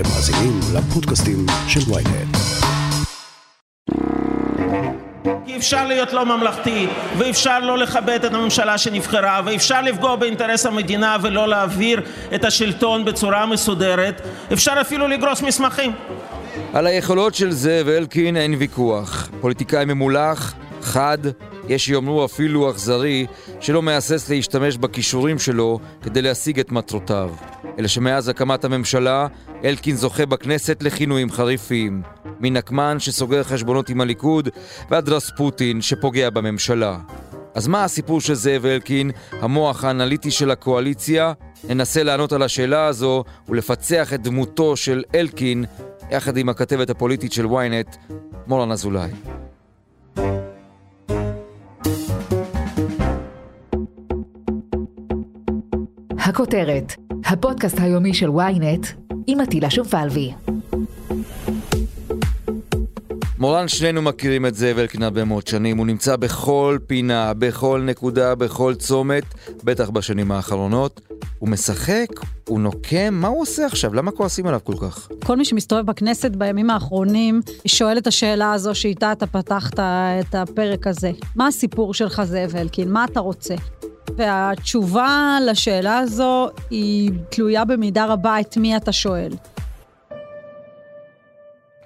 אתם מאזינים לפודקאסטים של ויינט. כי אפשר להיות לא ממלכתי, ואפשר לא לכבד את הממשלה שנבחרה, ואפשר לפגוע באינטרס המדינה ולא להעביר את השלטון בצורה מסודרת, אפשר אפילו לגרוס מסמכים. על היכולות של זאב אלקין אין ויכוח. פוליטיקאי ממולח, חד, יש שיאמרו אפילו אכזרי, שלא מהסס להשתמש בכישורים שלו כדי להשיג את מטרותיו. אלא שמאז הקמת הממשלה, אלקין זוכה בכנסת לכינויים חריפים. מנקמן שסוגר חשבונות עם הליכוד, ועד רספוטין שפוגע בממשלה. אז מה הסיפור של זאב אלקין, המוח האנליטי של הקואליציה? ננסה לענות על השאלה הזו ולפצח את דמותו של אלקין יחד עם הכתבת הפוליטית של ynet, מורן אזולאי. הכותרת, הפודקאסט היומי של ynet עם עטילה שומפלבי. מורן, שנינו מכירים את זאב אלקין הרבה מאוד שנים, הוא נמצא בכל פינה, בכל נקודה, בכל צומת, בטח בשנים האחרונות. הוא משחק, הוא נוקם, מה הוא עושה עכשיו? למה כועסים עליו כל כך? כל מי שמסתובב בכנסת בימים האחרונים שואל את השאלה הזו שאיתה אתה פתחת את הפרק הזה. מה הסיפור שלך, זאב אלקין? מה אתה רוצה? והתשובה לשאלה הזו היא תלויה במידה רבה את מי אתה שואל.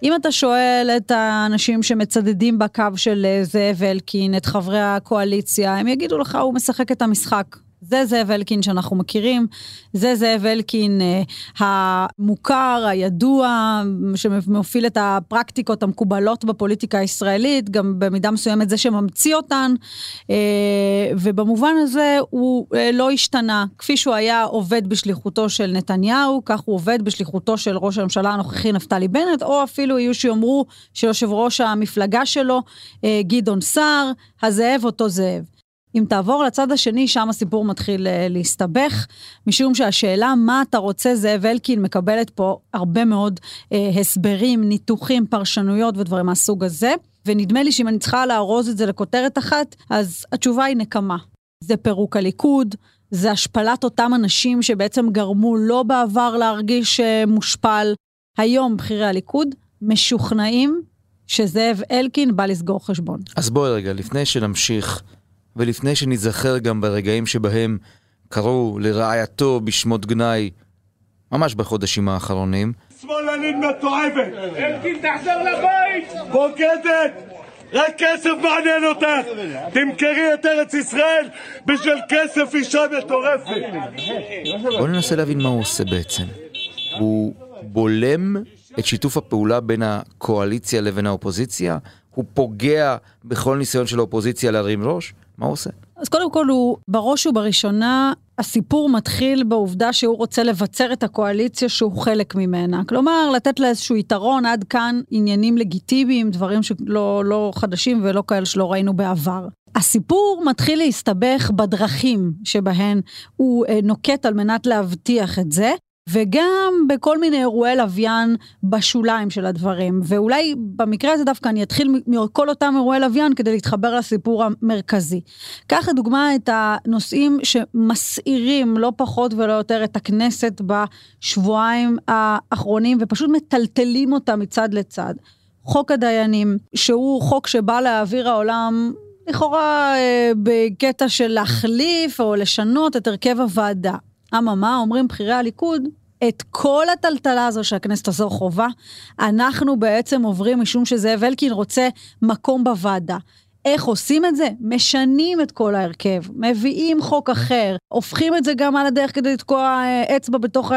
אם אתה שואל את האנשים שמצדדים בקו של זאב אלקין, את חברי הקואליציה, הם יגידו לך, הוא משחק את המשחק. זה זאב אלקין שאנחנו מכירים, זה זאב אלקין אה, המוכר, הידוע, שמוביל את הפרקטיקות המקובלות בפוליטיקה הישראלית, גם במידה מסוימת זה שממציא אותן, אה, ובמובן הזה הוא אה, לא השתנה. כפי שהוא היה עובד בשליחותו של נתניהו, כך הוא עובד בשליחותו של ראש הממשלה הנוכחי נפתלי בנט, או אפילו יהיו שיאמרו שיושב ראש המפלגה שלו, אה, גדעון סער, הזאב אותו זאב. אם תעבור לצד השני, שם הסיפור מתחיל uh, להסתבך, משום שהשאלה מה אתה רוצה, זאב אלקין מקבלת פה הרבה מאוד uh, הסברים, ניתוחים, פרשנויות ודברים מהסוג הזה. ונדמה לי שאם אני צריכה לארוז את זה לכותרת אחת, אז התשובה היא נקמה. זה פירוק הליכוד, זה השפלת אותם אנשים שבעצם גרמו לו בעבר להרגיש uh, מושפל. היום בכירי הליכוד משוכנעים שזאב אלקין בא לסגור חשבון. אז בואי רגע, לפני שנמשיך ולפני שניזכר גם ברגעים שבהם קראו לרעייתו בשמות גנאי, ממש בחודשים האחרונים. שמאלנית מתועבת! אלקין, תחזור לבית! בוגדת! רק כסף מעניין אותך! תמכרי את ארץ ישראל בשביל כסף אישה מטורפת! בואו ננסה להבין מה הוא עושה בעצם. הוא בולם את שיתוף הפעולה בין הקואליציה לבין האופוזיציה? הוא פוגע בכל ניסיון של האופוזיציה להרים ראש? מה הוא עושה? אז קודם כל הוא, בראש ובראשונה, הסיפור מתחיל בעובדה שהוא רוצה לבצר את הקואליציה שהוא חלק ממנה. כלומר, לתת לה איזשהו יתרון עד כאן עניינים לגיטימיים, דברים שלא לא חדשים ולא כאלה שלא ראינו בעבר. הסיפור מתחיל להסתבך בדרכים שבהן הוא אה, נוקט על מנת להבטיח את זה. וגם בכל מיני אירועי לוויין בשוליים של הדברים. ואולי במקרה הזה דווקא אני אתחיל מכל אותם אירועי לוויין כדי להתחבר לסיפור המרכזי. קח לדוגמה את הנושאים שמסעירים לא פחות ולא יותר את הכנסת בשבועיים האחרונים ופשוט מטלטלים אותה מצד לצד. חוק הדיינים, שהוא חוק שבא להעביר העולם לכאורה אה, בקטע של להחליף או לשנות את הרכב הוועדה. אממה, אומרים בכירי הליכוד, את כל הטלטלה הזו שהכנסת הזו חובה, אנחנו בעצם עוברים משום שזאב אלקין רוצה מקום בוועדה. איך עושים את זה? משנים את כל ההרכב, מביאים חוק אחר, הופכים את זה גם על הדרך כדי לתקוע אה, אצבע בתוך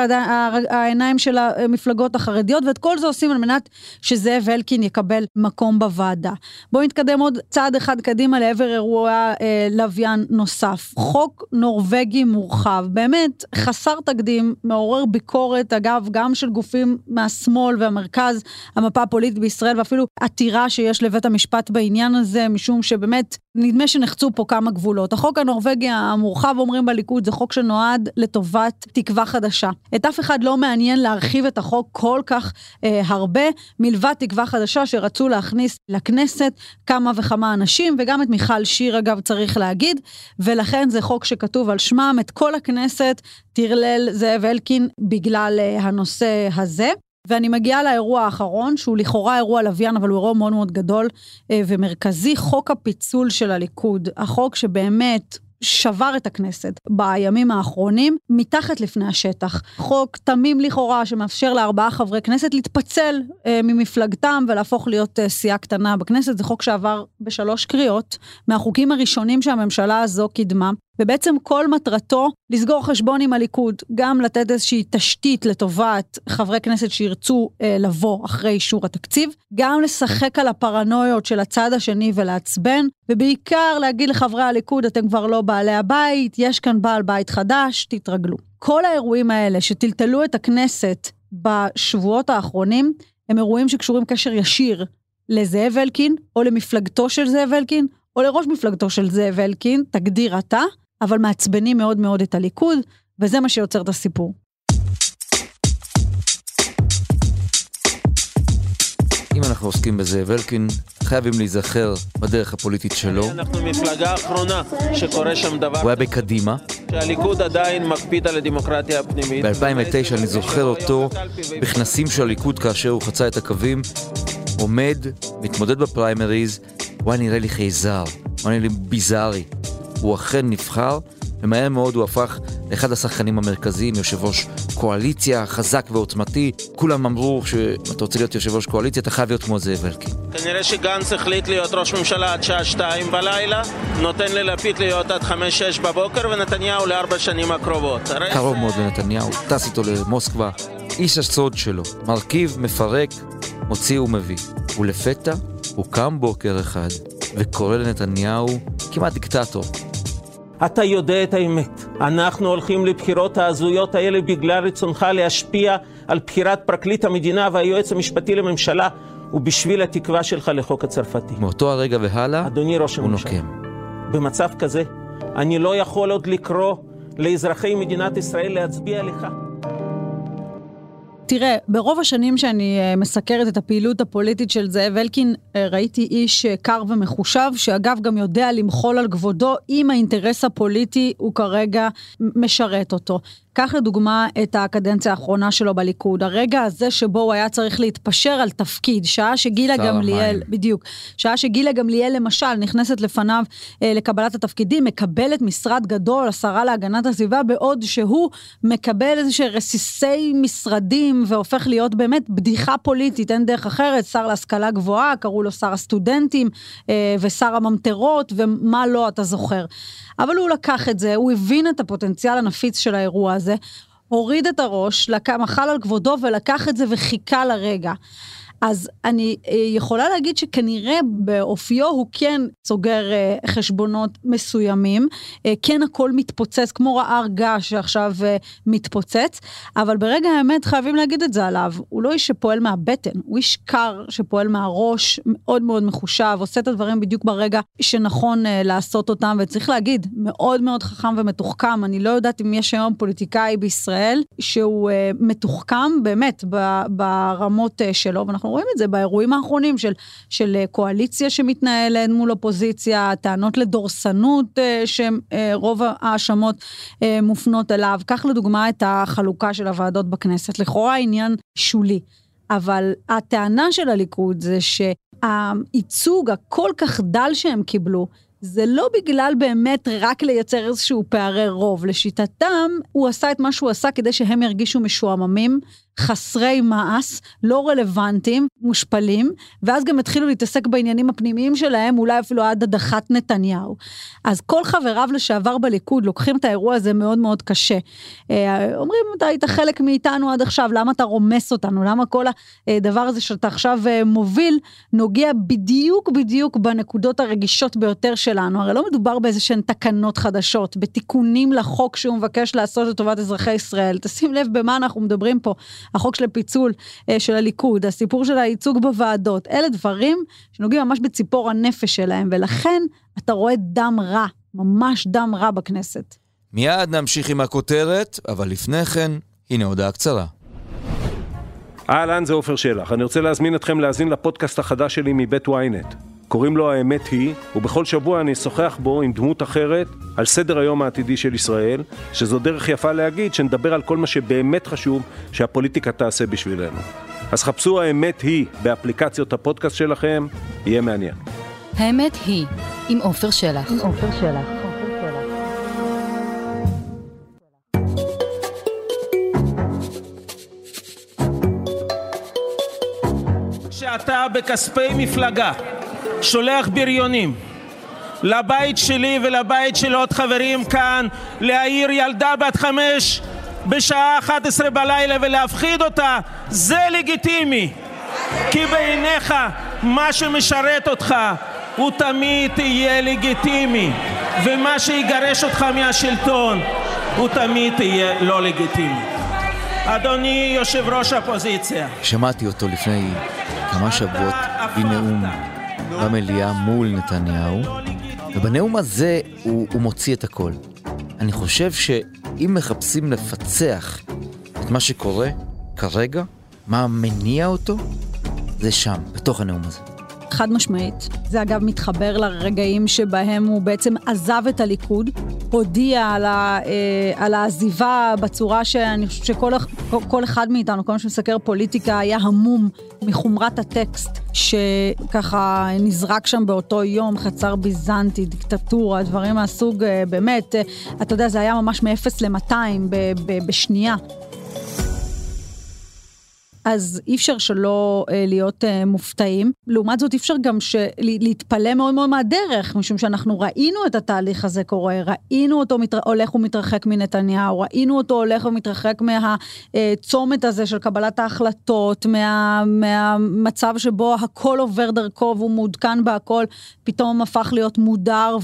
העיניים של המפלגות החרדיות, ואת כל זה עושים על מנת שזאב אלקין יקבל מקום בוועדה. בואו נתקדם עוד צעד אחד קדימה לעבר אירוע אה, לוויין נוסף. חוק נורבגי מורחב, באמת חסר תקדים, מעורר ביקורת, אגב, גם של גופים מהשמאל והמרכז, המפה הפוליטית בישראל, ואפילו עתירה שיש לבית המשפט בעניין הזה, משום משום שבאמת נדמה שנחצו פה כמה גבולות. החוק הנורבגי המורחב, אומרים בליכוד, זה חוק שנועד לטובת תקווה חדשה. את אף אחד לא מעניין להרחיב את החוק כל כך אה, הרבה, מלבד תקווה חדשה שרצו להכניס לכנסת כמה וכמה אנשים, וגם את מיכל שיר, אגב, צריך להגיד, ולכן זה חוק שכתוב על שמם, את כל הכנסת טרלל זאב אלקין בגלל אה, הנושא הזה. ואני מגיעה לאירוע האחרון, שהוא לכאורה אירוע לוויין, אבל הוא אירוע מאוד מאוד גדול אה, ומרכזי, חוק הפיצול של הליכוד. החוק שבאמת שבר את הכנסת בימים האחרונים, מתחת לפני השטח. חוק תמים לכאורה שמאפשר לארבעה חברי כנסת להתפצל אה, ממפלגתם ולהפוך להיות אה, סיעה קטנה בכנסת. זה חוק שעבר בשלוש קריאות, מהחוקים הראשונים שהממשלה הזו קידמה. ובעצם כל מטרתו לסגור חשבון עם הליכוד, גם לתת איזושהי תשתית לטובת חברי כנסת שירצו אה, לבוא אחרי אישור התקציב, גם לשחק על הפרנויות של הצד השני ולעצבן, ובעיקר להגיד לחברי הליכוד, אתם כבר לא בעלי הבית, יש כאן בעל בית חדש, תתרגלו. כל האירועים האלה שטלטלו את הכנסת בשבועות האחרונים, הם אירועים שקשורים קשר ישיר לזאב אלקין, או למפלגתו של זאב אלקין, או לראש מפלגתו של זאב אלקין, תגדיר אתה, אבל מעצבנים מאוד מאוד את הליכוד, וזה מה שיוצר את הסיפור. אם אנחנו עוסקים בזאב אלקין, חייבים להיזכר בדרך הפוליטית שלו. אנחנו מפלגה אחרונה שקורה שם דבר... הוא היה בקדימה. שהליכוד עדיין מקפיד על הדמוקרטיה הפנימית. ב-2009 אני זוכר אותו בכנסים של הליכוד כאשר הוא חצה את הקווים, עומד, מתמודד בפריימריז, הוא היה נראה לי חייזר, הוא היה נראה לי ביזארי. הוא אכן נבחר, ומהר מאוד הוא הפך לאחד השחקנים המרכזיים, יושב ראש קואליציה חזק ועוצמתי. כולם אמרו שאם אתה רוצה להיות יושב ראש קואליציה, אתה חייב להיות כמו זאב אלקין. כנראה שגנץ החליט להיות ראש ממשלה עד שעה שתיים בלילה, נותן ללפיד להיות עד חמש-שש בבוקר, ונתניהו לארבע שנים הקרובות. קרוב מאוד לנתניהו, טס איתו למוסקבה. איש הסוד שלו, מרכיב, מפרק, מוציא ומביא. ולפתע הוא קם בוקר אחד וקורא לנתניהו כמעט דיקטטור. אתה יודע את האמת. אנחנו הולכים לבחירות ההזויות האלה בגלל רצונך להשפיע על בחירת פרקליט המדינה והיועץ המשפטי לממשלה, ובשביל התקווה שלך לחוק הצרפתי. מאותו הרגע והלאה, אדוני ראש הוא הממשלה, נוקם. במצב כזה, אני לא יכול עוד לקרוא לאזרחי מדינת ישראל להצביע לך. תראה, ברוב השנים שאני אה, מסקרת את הפעילות הפוליטית של זאב אלקין, אה, ראיתי איש אה, קר ומחושב, שאגב גם יודע למחול על כבודו אם האינטרס הפוליטי הוא כרגע משרת אותו. קח לדוגמה את הקדנציה האחרונה שלו בליכוד, הרגע הזה שבו הוא היה צריך להתפשר על תפקיד, שעה שגילה גמליאל. בדיוק, שעה שגילה גמליאל למשל נכנסת לפניו אה, לקבלת התפקידים, מקבלת משרד גדול, השרה להגנת הסביבה, בעוד שהוא מקבל איזה שהם רסיסי משרדים והופך להיות באמת בדיחה פוליטית, אין דרך אחרת, שר להשכלה גבוהה, קראו לו שר הסטודנטים אה, ושר הממטרות ומה לא, אתה זוכר. אבל הוא לקח את זה, הוא הבין את הפוטנציאל הנפיץ של האירוע הזה, הוריד את הראש. מחל על כבודו ולקח את זה וחיכה לרגע. אז אני אה, יכולה להגיד שכנראה באופיו הוא כן סוגר אה, חשבונות מסוימים, אה, כן הכל מתפוצץ, כמו רער געש שעכשיו מתפוצץ, אבל ברגע האמת חייבים להגיד את זה עליו, הוא לא איש שפועל מהבטן, הוא איש קר שפועל מהראש, מאוד מאוד מחושב, עושה את הדברים בדיוק ברגע שנכון לעשות אותם, וצריך להגיד, מאוד מאוד חכם ומתוחכם, אני לא יודעת אם יש היום פוליטיקאי בישראל שהוא מתוחכם באמת ברמות שלו, ואנחנו רואים את זה באירועים האחרונים של, של אה, קואליציה שמתנהלת מול אופוזיציה, טענות לדורסנות אה, שרוב ההאשמות אה, מופנות אליו. קח לדוגמה את החלוקה של הוועדות בכנסת, לכאורה עניין שולי. אבל הטענה של הליכוד זה שהייצוג הכל כך דל שהם קיבלו, זה לא בגלל באמת רק לייצר איזשהו פערי רוב. לשיטתם, הוא עשה את מה שהוא עשה כדי שהם ירגישו משועממים, חסרי מעש, לא רלוונטיים, מושפלים, ואז גם התחילו להתעסק בעניינים הפנימיים שלהם, אולי אפילו עד הדחת נתניהו. אז כל חבריו לשעבר בליכוד לוקחים את האירוע הזה מאוד מאוד קשה. אה, אומרים, אתה היית חלק מאיתנו עד עכשיו, למה אתה רומס אותנו? למה כל הדבר הזה שאתה עכשיו אה, מוביל, נוגע בדיוק בדיוק בנקודות הרגישות ביותר שלנו? הרי לא מדובר באיזה שהן תקנות חדשות, בתיקונים לחוק שהוא מבקש לעשות לטובת אזרחי ישראל. תשים לב במה אנחנו מדברים פה. החוק של הפיצול אה, של הליכוד, הסיפור של הייצוג בוועדות, אלה דברים שנוגעים ממש בציפור הנפש שלהם, ולכן אתה רואה דם רע, ממש דם רע בכנסת. מיד נמשיך עם הכותרת, אבל לפני כן, הנה הודעה קצרה. אהלן, זה עופר שלח. אני רוצה להזמין אתכם להאזין לפודקאסט החדש שלי מבית ynet. קוראים לו האמת היא, ובכל שבוע אני אשוחח בו עם דמות אחרת על סדר היום העתידי של ישראל, שזו דרך יפה להגיד שנדבר על כל מה שבאמת חשוב שהפוליטיקה תעשה בשבילנו. אז חפשו האמת היא באפליקציות הפודקאסט שלכם, יהיה מעניין. האמת היא, עם עופר שלח. עם עופר שלח. שאתה בכספי מפלגה שולח בריונים לבית שלי ולבית של עוד חברים כאן להעיר ילדה בת חמש בשעה 11 בלילה ולהפחיד אותה, זה לגיטימי. כי בעיניך מה שמשרת אותך הוא תמיד יהיה לגיטימי, ומה שיגרש אותך מהשלטון הוא תמיד יהיה לא לגיטימי. אדוני יושב ראש האופוזיציה. שמעתי אותו לפני כמה שבועות בנאום במליאה מול נתניהו, ובנאום הזה הוא, הוא מוציא את הכל. אני חושב שאם מחפשים לפצח את מה שקורה כרגע, מה מניע אותו, זה שם, בתוך הנאום הזה. חד משמעית. זה אגב מתחבר לרגעים שבהם הוא בעצם עזב את הליכוד, הודיע על, ה, אה, על העזיבה בצורה שאני חושבת שכל כל אחד מאיתנו, כל מי שמסקר פוליטיקה, היה המום מחומרת הטקסט שככה נזרק שם באותו יום, חצר ביזנטי, דיקטטורה, דברים מהסוג, אה, באמת, אה, אתה יודע, זה היה ממש מ-0 ל-200 בשנייה. אז אי אפשר שלא אה, להיות אה, מופתעים. לעומת זאת, אי אפשר גם ש... להתפלא מאוד מאוד מהדרך, משום שאנחנו ראינו את התהליך הזה קורה, ראינו אותו מת... הולך ומתרחק מנתניהו, ראינו אותו הולך ומתרחק מהצומת הזה של קבלת ההחלטות, מה... מהמצב שבו הכל עובר דרכו והוא מעודכן בהכל, פתאום הפך להיות מודר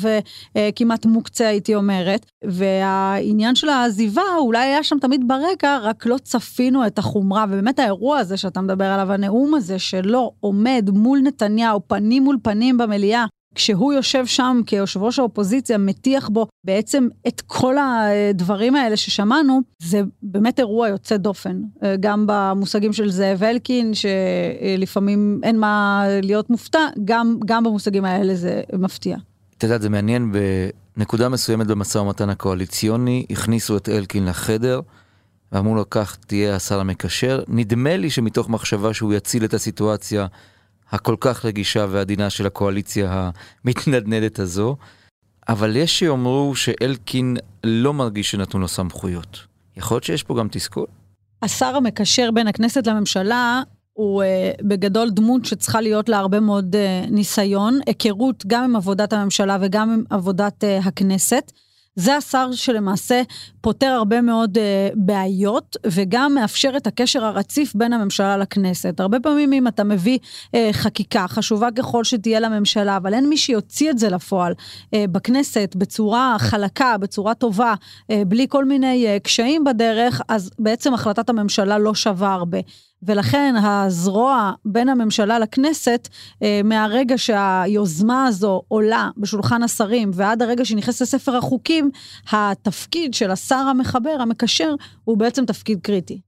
וכמעט מוקצה, הייתי אומרת. והעניין של העזיבה אולי היה שם תמיד ברקע, רק לא צפינו את החומרה, ובאמת האירוע הזה שאתה מדבר עליו, הנאום הזה שלא עומד מול נתניהו, פנים מול פנים במליאה, כשהוא יושב שם כיושב ראש האופוזיציה, מטיח בו בעצם את כל הדברים האלה ששמענו, זה באמת אירוע יוצא דופן. גם במושגים של זאב אלקין, שלפעמים אין מה להיות מופתע, גם, גם במושגים האלה זה מפתיע. את יודעת, זה מעניין, בנקודה מסוימת במשא ומתן הקואליציוני, הכניסו את אלקין לחדר. ואמרו לו, כך תהיה השר המקשר. נדמה לי שמתוך מחשבה שהוא יציל את הסיטואציה הכל כך רגישה ועדינה של הקואליציה המתנדנדת הזו, אבל יש שיאמרו שאלקין לא מרגיש שנתנו לו סמכויות. יכול להיות שיש פה גם תסכול? השר המקשר בין הכנסת לממשלה הוא uh, בגדול דמות שצריכה להיות לה הרבה מאוד uh, ניסיון, היכרות גם עם עבודת הממשלה וגם עם עבודת uh, הכנסת. זה השר שלמעשה פותר הרבה מאוד uh, בעיות וגם מאפשר את הקשר הרציף בין הממשלה לכנסת. הרבה פעמים אם אתה מביא uh, חקיקה, חשובה ככל שתהיה לממשלה, אבל אין מי שיוציא את זה לפועל uh, בכנסת בצורה חלקה, בצורה טובה, uh, בלי כל מיני uh, קשיים בדרך, אז בעצם החלטת הממשלה לא שווה הרבה. ולכן הזרוע בין הממשלה לכנסת, אה, מהרגע שהיוזמה הזו עולה בשולחן השרים ועד הרגע שהיא נכנסת לספר החוקים, התפקיד של השר המחבר, המקשר, הוא בעצם תפקיד קריטי.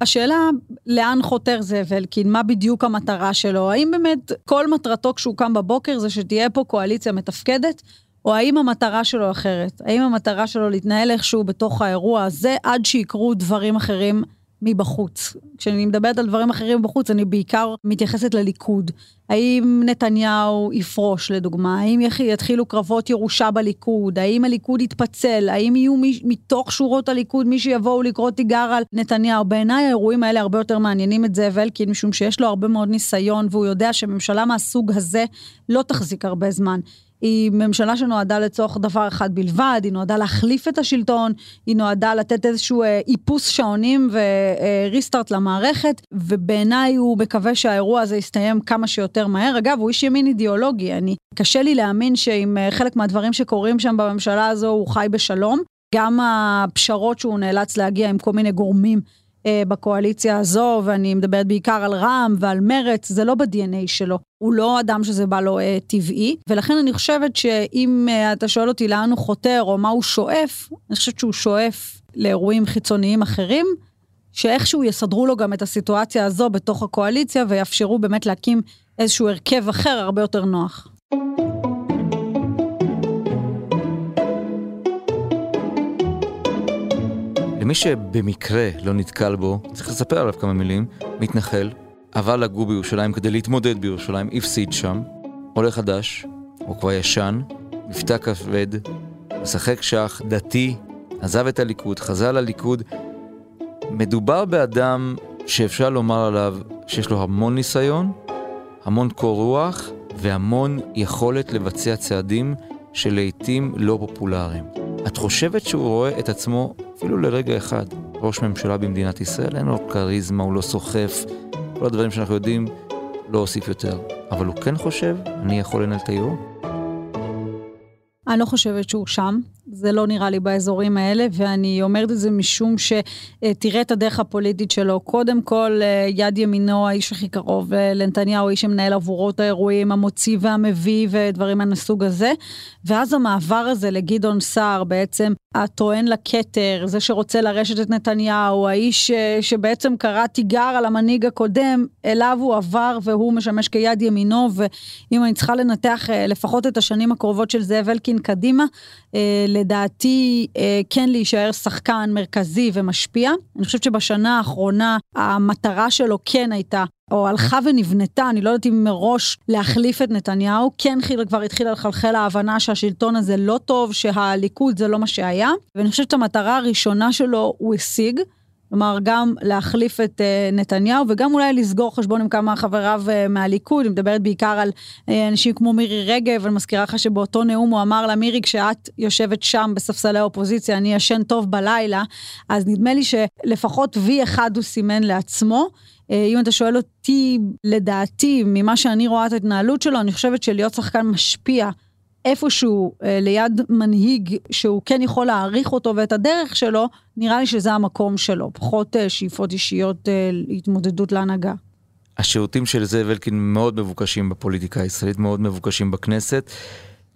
השאלה לאן חותר זאב אלקין, מה בדיוק המטרה שלו, האם באמת כל מטרתו כשהוא קם בבוקר זה שתהיה פה קואליציה מתפקדת, או האם המטרה שלו אחרת? האם המטרה שלו להתנהל איכשהו בתוך האירוע הזה עד שיקרו דברים אחרים מבחוץ. כשאני מדברת על דברים אחרים בחוץ, אני בעיקר מתייחסת לליכוד. האם נתניהו יפרוש, לדוגמה? האם יתחילו קרבות ירושה בליכוד? האם הליכוד יתפצל? האם יהיו מי, מתוך שורות הליכוד מי שיבואו לקרוא תיגר על נתניהו? בעיניי האירועים האלה הרבה יותר מעניינים את זאב אלקין, משום שיש לו הרבה מאוד ניסיון, והוא יודע שממשלה מהסוג הזה לא תחזיק הרבה זמן. היא ממשלה שנועדה לצורך דבר אחד בלבד, היא נועדה להחליף את השלטון, היא נועדה לתת איזשהו אה, איפוס שעונים וריסטארט למערכת, ובעיניי הוא מקווה שהאירוע הזה יסתיים כמה שיותר מהר. אגב, הוא איש ימין אידיאולוגי, אני, קשה לי להאמין שעם אה, חלק מהדברים שקורים שם בממשלה הזו הוא חי בשלום. גם הפשרות שהוא נאלץ להגיע עם כל מיני גורמים אה, בקואליציה הזו, ואני מדברת בעיקר על רע"מ ועל מרץ, זה לא ב-DNA שלו. הוא לא אדם שזה בא לו אה, טבעי, ולכן אני חושבת שאם אה, אתה שואל אותי לאן הוא חותר או מה הוא שואף, אני חושבת שהוא שואף לאירועים חיצוניים אחרים, שאיכשהו יסדרו לו גם את הסיטואציה הזו בתוך הקואליציה ויאפשרו באמת להקים איזשהו הרכב אחר הרבה יותר נוח. למי שבמקרה לא נתקל בו, צריך לספר עליו כמה מילים, מתנחל, עבר לגור בירושלים כדי להתמודד בירושלים, הפסיד שם, עולה חדש, הוא כבר ישן, מבטא כבד, משחק שח, דתי, עזב את הליכוד, חזר לליכוד. מדובר באדם שאפשר לומר עליו שיש לו המון ניסיון, המון קור רוח והמון יכולת לבצע צעדים שלעיתים לא פופולריים. את חושבת שהוא רואה את עצמו, אפילו לרגע אחד, ראש ממשלה במדינת ישראל? אין לו כריזמה, הוא לא סוחף, כל הדברים שאנחנו יודעים, לא אוסיף יותר. אבל הוא כן חושב, אני יכול לנהל את העיר? אני לא חושבת שהוא שם. זה לא נראה לי באזורים האלה, ואני אומרת את זה משום שתראה את הדרך הפוליטית שלו. קודם כל, אה, יד ימינו, האיש הכי קרוב אה, לנתניהו, האיש שמנהל עבורו את האירועים, המוציא והמביא ודברים מהסוג הזה. ואז המעבר הזה לגדעון סער, בעצם הטוען לכתר, זה שרוצה לרשת את נתניהו, האיש אה, שבעצם קרא תיגר על המנהיג הקודם, אליו הוא עבר והוא משמש כיד ימינו, ואם אני צריכה לנתח לפחות את השנים הקרובות של זאב אלקין קדימה, לדעתי אה, כן להישאר שחקן מרכזי ומשפיע. אני חושבת שבשנה האחרונה המטרה שלו כן הייתה או הלכה ונבנתה, אני לא יודעת אם מראש להחליף את נתניהו, כן כבר התחילה לחלחל ההבנה שהשלטון הזה לא טוב, שהליכוד זה לא מה שהיה, ואני חושבת שהמטרה הראשונה שלו הוא השיג, כלומר, גם להחליף את uh, נתניהו וגם אולי לסגור חשבון עם כמה חבריו uh, מהליכוד, היא מדברת בעיקר על uh, אנשים כמו מירי רגב, אני מזכירה לך שבאותו נאום הוא אמר לה, מירי, כשאת יושבת שם בספסלי האופוזיציה, אני ישן טוב בלילה, אז נדמה לי שלפחות וי אחד הוא סימן לעצמו. אם אתה שואל אותי, לדעתי, ממה שאני רואה את ההתנהלות שלו, אני חושבת שלהיות שחקן משפיע איפשהו אה, ליד מנהיג שהוא כן יכול להעריך אותו ואת הדרך שלו, נראה לי שזה המקום שלו, פחות אה, שאיפות אישיות אה, להתמודדות להנהגה. השירותים של זאב אלקין מאוד מבוקשים בפוליטיקה הישראלית, מאוד מבוקשים בכנסת.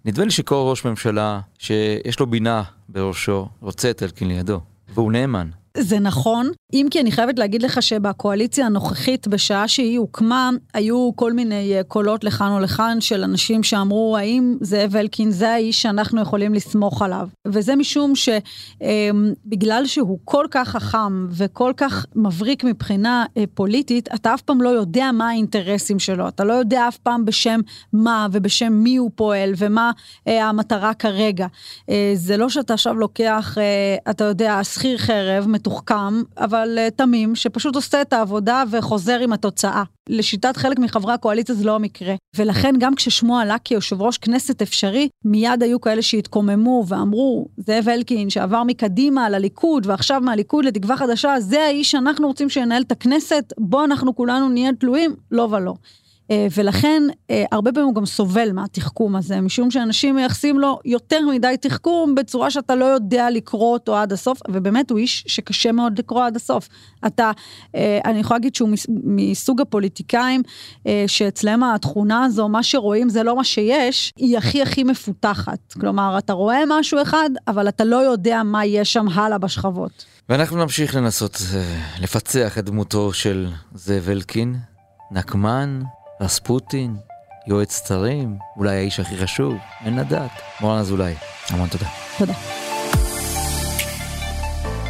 נדמה לי שכל ראש ממשלה שיש לו בינה בראשו רוצה את אלקין לידו, והוא נאמן. זה נכון, אם כי אני חייבת להגיד לך שבקואליציה הנוכחית, בשעה שהיא הוקמה, היו כל מיני אה, קולות לכאן או לכאן של אנשים שאמרו, האם זאב אלקין זה האיש שאנחנו יכולים לסמוך עליו? וזה משום שבגלל אמ, שהוא כל כך חכם וכל כך מבריק מבחינה אה, פוליטית, אתה אף פעם לא יודע מה האינטרסים שלו, אתה לא יודע אף פעם בשם מה ובשם מי הוא פועל ומה אה, המטרה כרגע. זה לא שאתה עכשיו לוקח, אתה יודע, שכיר חרב, מתוחכם, אבל uh, תמים, שפשוט עושה את העבודה וחוזר עם התוצאה. לשיטת חלק מחברי הקואליציה זה לא המקרה. ולכן גם כששמו עלה כיושב ראש כנסת אפשרי, מיד היו כאלה שהתקוממו ואמרו, זאב אלקין שעבר מקדימה לליכוד ועכשיו מהליכוד לתקווה חדשה, זה האיש שאנחנו רוצים שינהל את הכנסת, בו אנחנו כולנו נהיה תלויים? לא ולא. אה, ולכן אה, הרבה פעמים הוא גם סובל מהתחכום הזה, משום שאנשים מייחסים לו יותר מדי תחכום בצורה שאתה לא יודע לקרוא אותו עד הסוף, ובאמת הוא איש שקשה מאוד לקרוא עד הסוף. אתה, אה, אני יכולה להגיד שהוא מסוג הפוליטיקאים, שאצלם התכונה הזו, מה שרואים זה לא מה שיש, היא הכי הכי מפותחת. כלומר, אתה רואה משהו אחד, אבל אתה לא יודע מה יש שם הלאה בשכבות. ואנחנו נמשיך לנסות לפצח את דמותו של זאב אלקין, נקמן, רספוטין, יועץ צרים, אולי האיש הכי חשוב, אין לדעת. מורן אזולאי, המון תודה. תודה.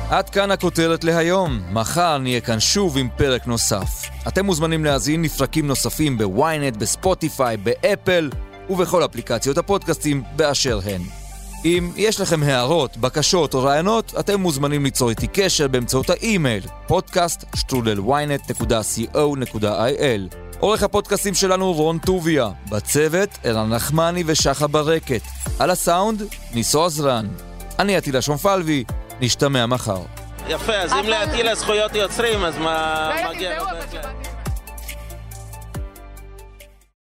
עד כאן הכותרת להיום. מחר נהיה כאן שוב עם פרק נוסף. אתם מוזמנים להזין לפרקים נוספים בוויינט, בספוטיפיי, באפל ובכל אפליקציות הפודקאסטים באשר הן. אם יש לכם הערות, בקשות או רעיונות, אתם מוזמנים ליצור איתי קשר באמצעות האימייל podcaststrudelynet.co.il עורך הפודקאסים שלנו רון טוביה, בצוות ערן נחמני ושחה ברקת, על הסאונד ניסו עזרן. אני עטילה שומפלבי, נשתמע מחר. יפה, אז אם להטיל על זכויות יוצרים, אז מה מגיע לו בהחלט?